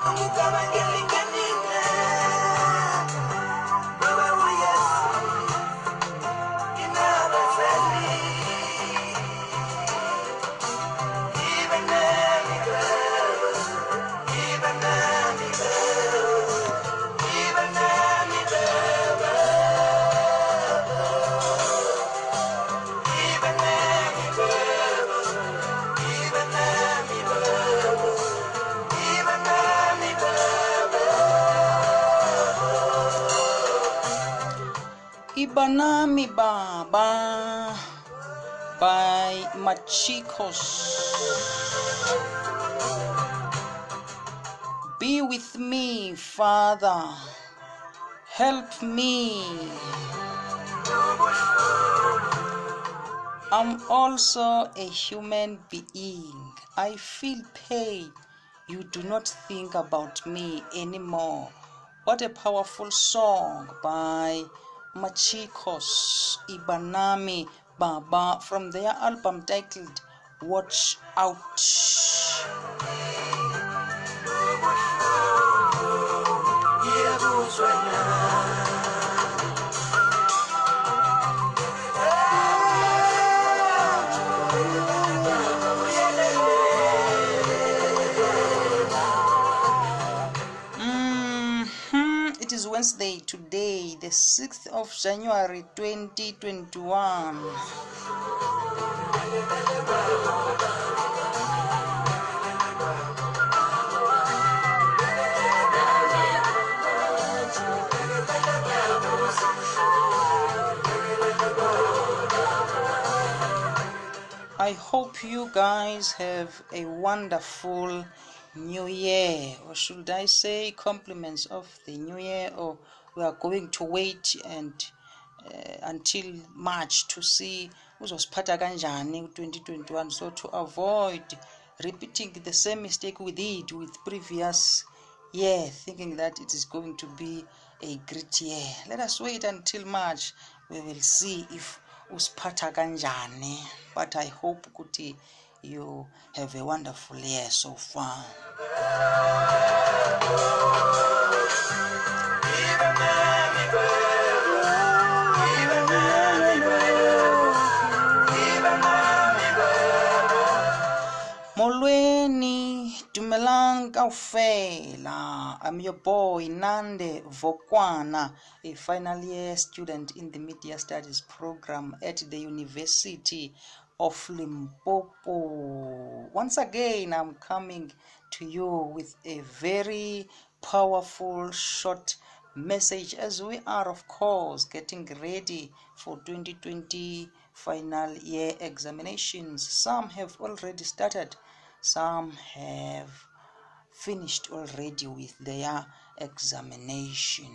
I'm gonna Ibanami Baba by Machikos. Be with me, Father. Help me. I'm also a human being. I feel pain. You do not think about me anymore. What a powerful song by Machikos Ibanami Baba from their album titled Watch Out. The 6th of January 2021. I hope you guys have a wonderful new year, or should I say, compliments of the new year, or we are going to wait and uh, until March to see uzosiphatha kanjani ku-2021 so to avoid repeating the same mistake we did with previous year thinking that it is going to be a great year. Let us wait until march. We will see if usiphatha kanjani. But i hope ukuthi you have a wonderful year so far molweni dumelang i'm your boy nande vokwana a final year student in the media studies program at the university of limpopo. Once again i'm coming to you with a very powerful short message as we are of course getting ready for 2020 final year examinations. Some have already started some have finished already with their examinations.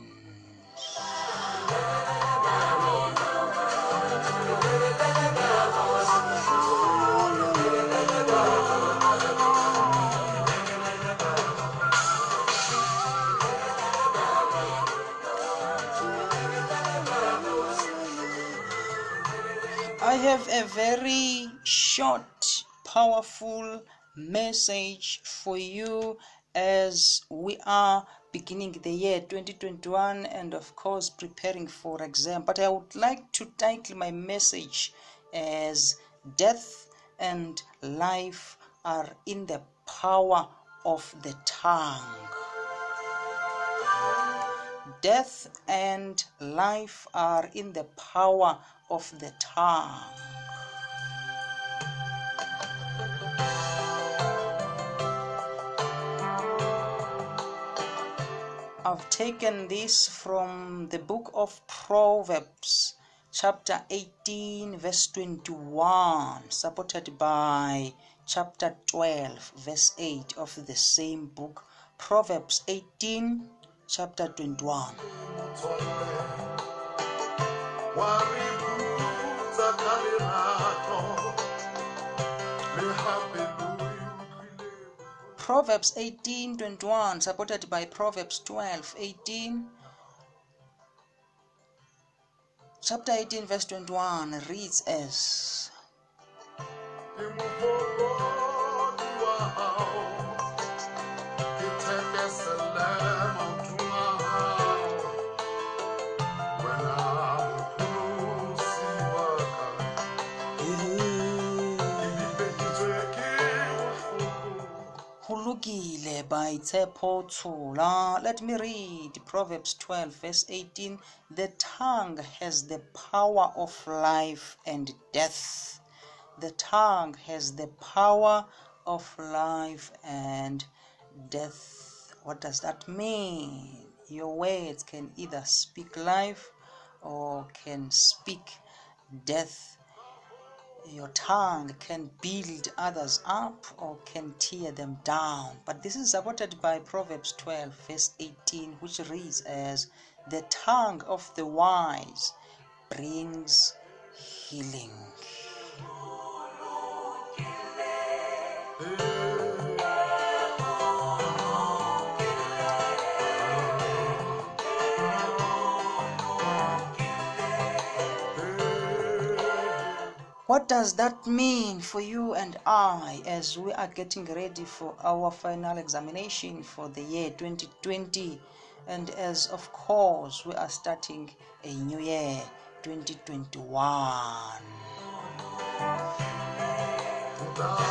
I have a very short, powerful message for you as we are beginning the year 2021 and, of course, preparing for exam. But I would like to title my message as Death and Life Are in the Power of the Tongue. Death and life are in the power of the tongue. I've taken this from the book of Proverbs, chapter 18, verse 21, supported by chapter 12, verse 8 of the same book. Proverbs 18, chapter 21. Proverbs 18 21, supported by Proverbs 12 18. Chapter 18, verse 21 reads as Let me read Proverbs 12, verse 18. The tongue has the power of life and death. The tongue has the power of life and death. What does that mean? Your words can either speak life or can speak death. Your tongue can build others up or can tear them down. But this is supported by Proverbs 12, verse 18, which reads as The tongue of the wise brings healing. What does that mean for you and I as we are getting ready for our final examination for the year 2020? And as of course, we are starting a new year 2021.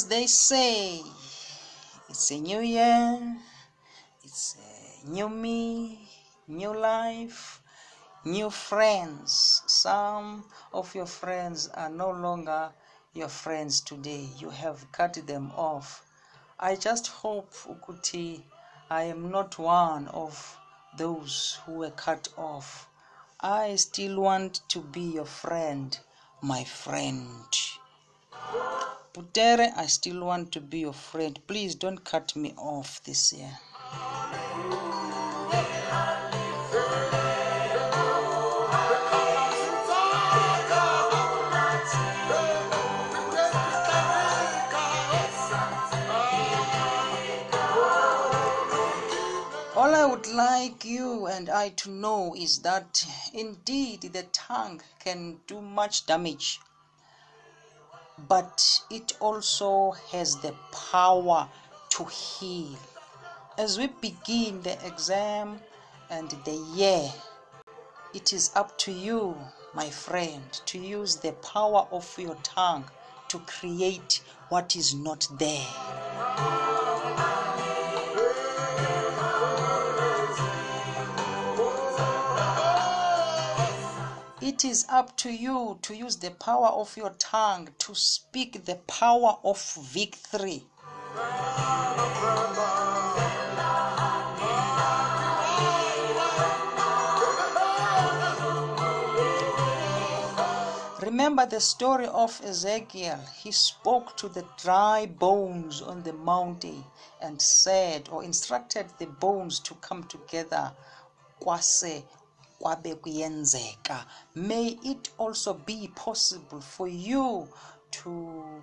As they say, it's a new year, it's a new me, new life, new friends. Some of your friends are no longer your friends today. You have cut them off. I just hope Ukuti I am not one of those who were cut off. I still want to be your friend, my friend. Putere, I still want to be your friend. Please don't cut me off this year. All I would like you and I to know is that indeed the tongue can do much damage, but it also has the power to heal. As we begin the exam and the year, it is up to you, my friend, to use the power of your tongue to create what is not there. It is up to you to use the power of your tongue to speak the power of victory. Remember the story of Ezekiel. He spoke to the dry bones on the mountain and said or instructed the bones to come together. Kwase kwabe kuyenzeka. May it also be possible for you to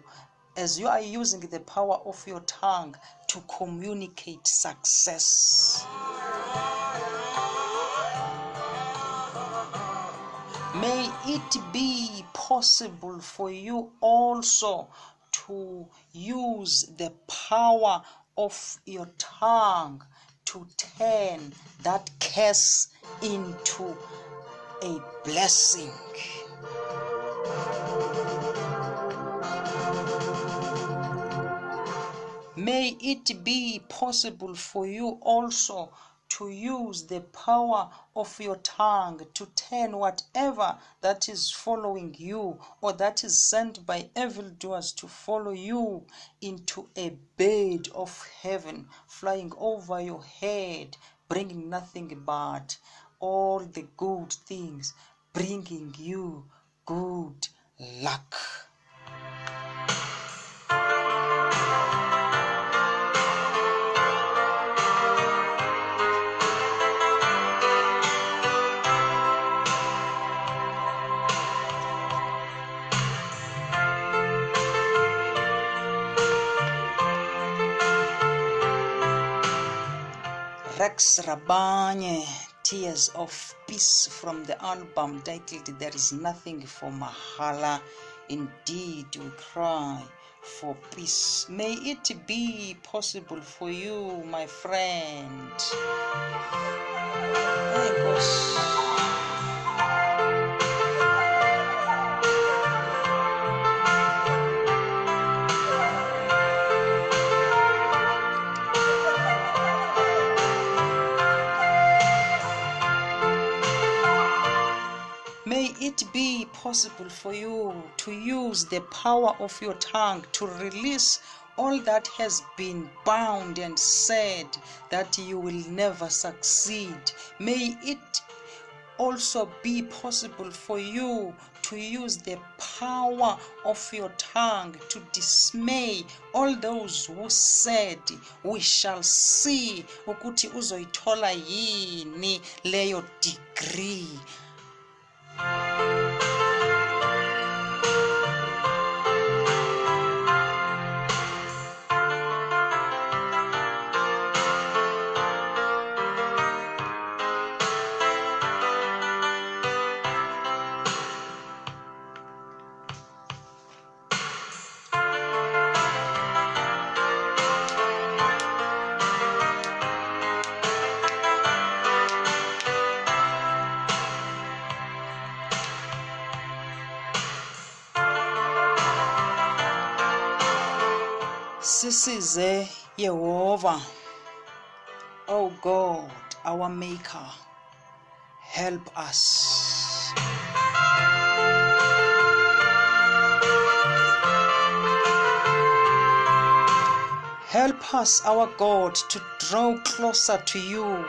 as you are using the power of your tongue to communicate success. May it be possible for you also to use the power of your tongue to turn that curse into a blessing. May it be possible for you also to use the power of your tongue to turn whatever that is following you or that is sent by evildoers to follow you into a bed of heaven flying over your head, bringing nothing but all the good things, bringing you good luck. Rex Rabanye Tears of Peace from the album titled There Is Nothing for Mahala. Indeed, we cry for peace. May it be possible for you, my friend. Possible for you to use the power of your tongue to release all that has been bound and said that you will never succeed. May it also be possible for you to use the power of your tongue to dismay all those who said we shall see ukuthi uzoyithola yini leyo degree sisize Yehova oh God our maker. Help us. Help us our God to draw closer to you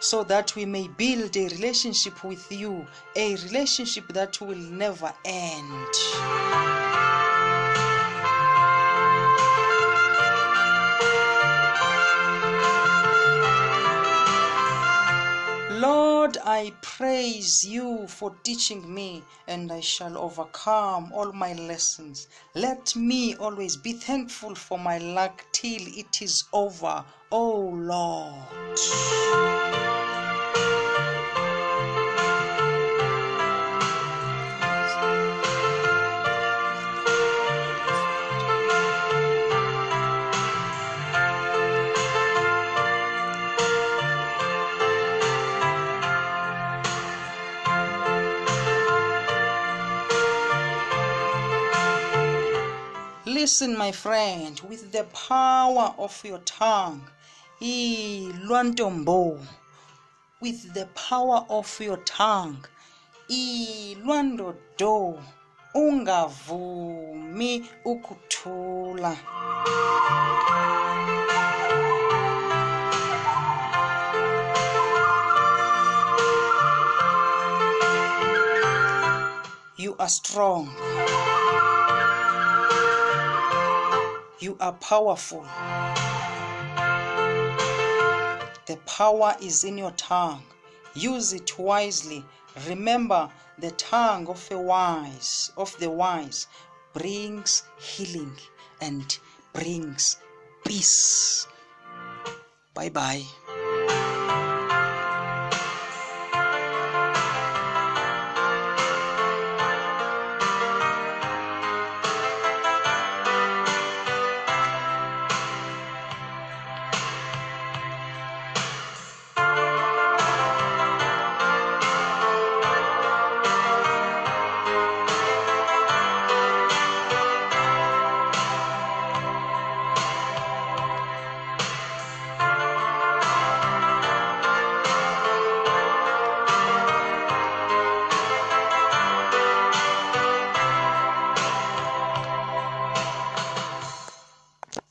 so that we may build a relationship with you a relationship that will never end I praise you for teaching me, and I shall overcome all my lessons. Let me always be thankful for my luck till it is over, O Lord. Listen, my friend, with the power of your tongue, ilwantombo, with the power of your tongue, ilwandodo, ungavumi ukuthula. You are strong. You are powerful. The power is in your tongue. Use it wisely. Remember, the tongue of a wise, of the wise, brings healing and brings peace. Bye bye.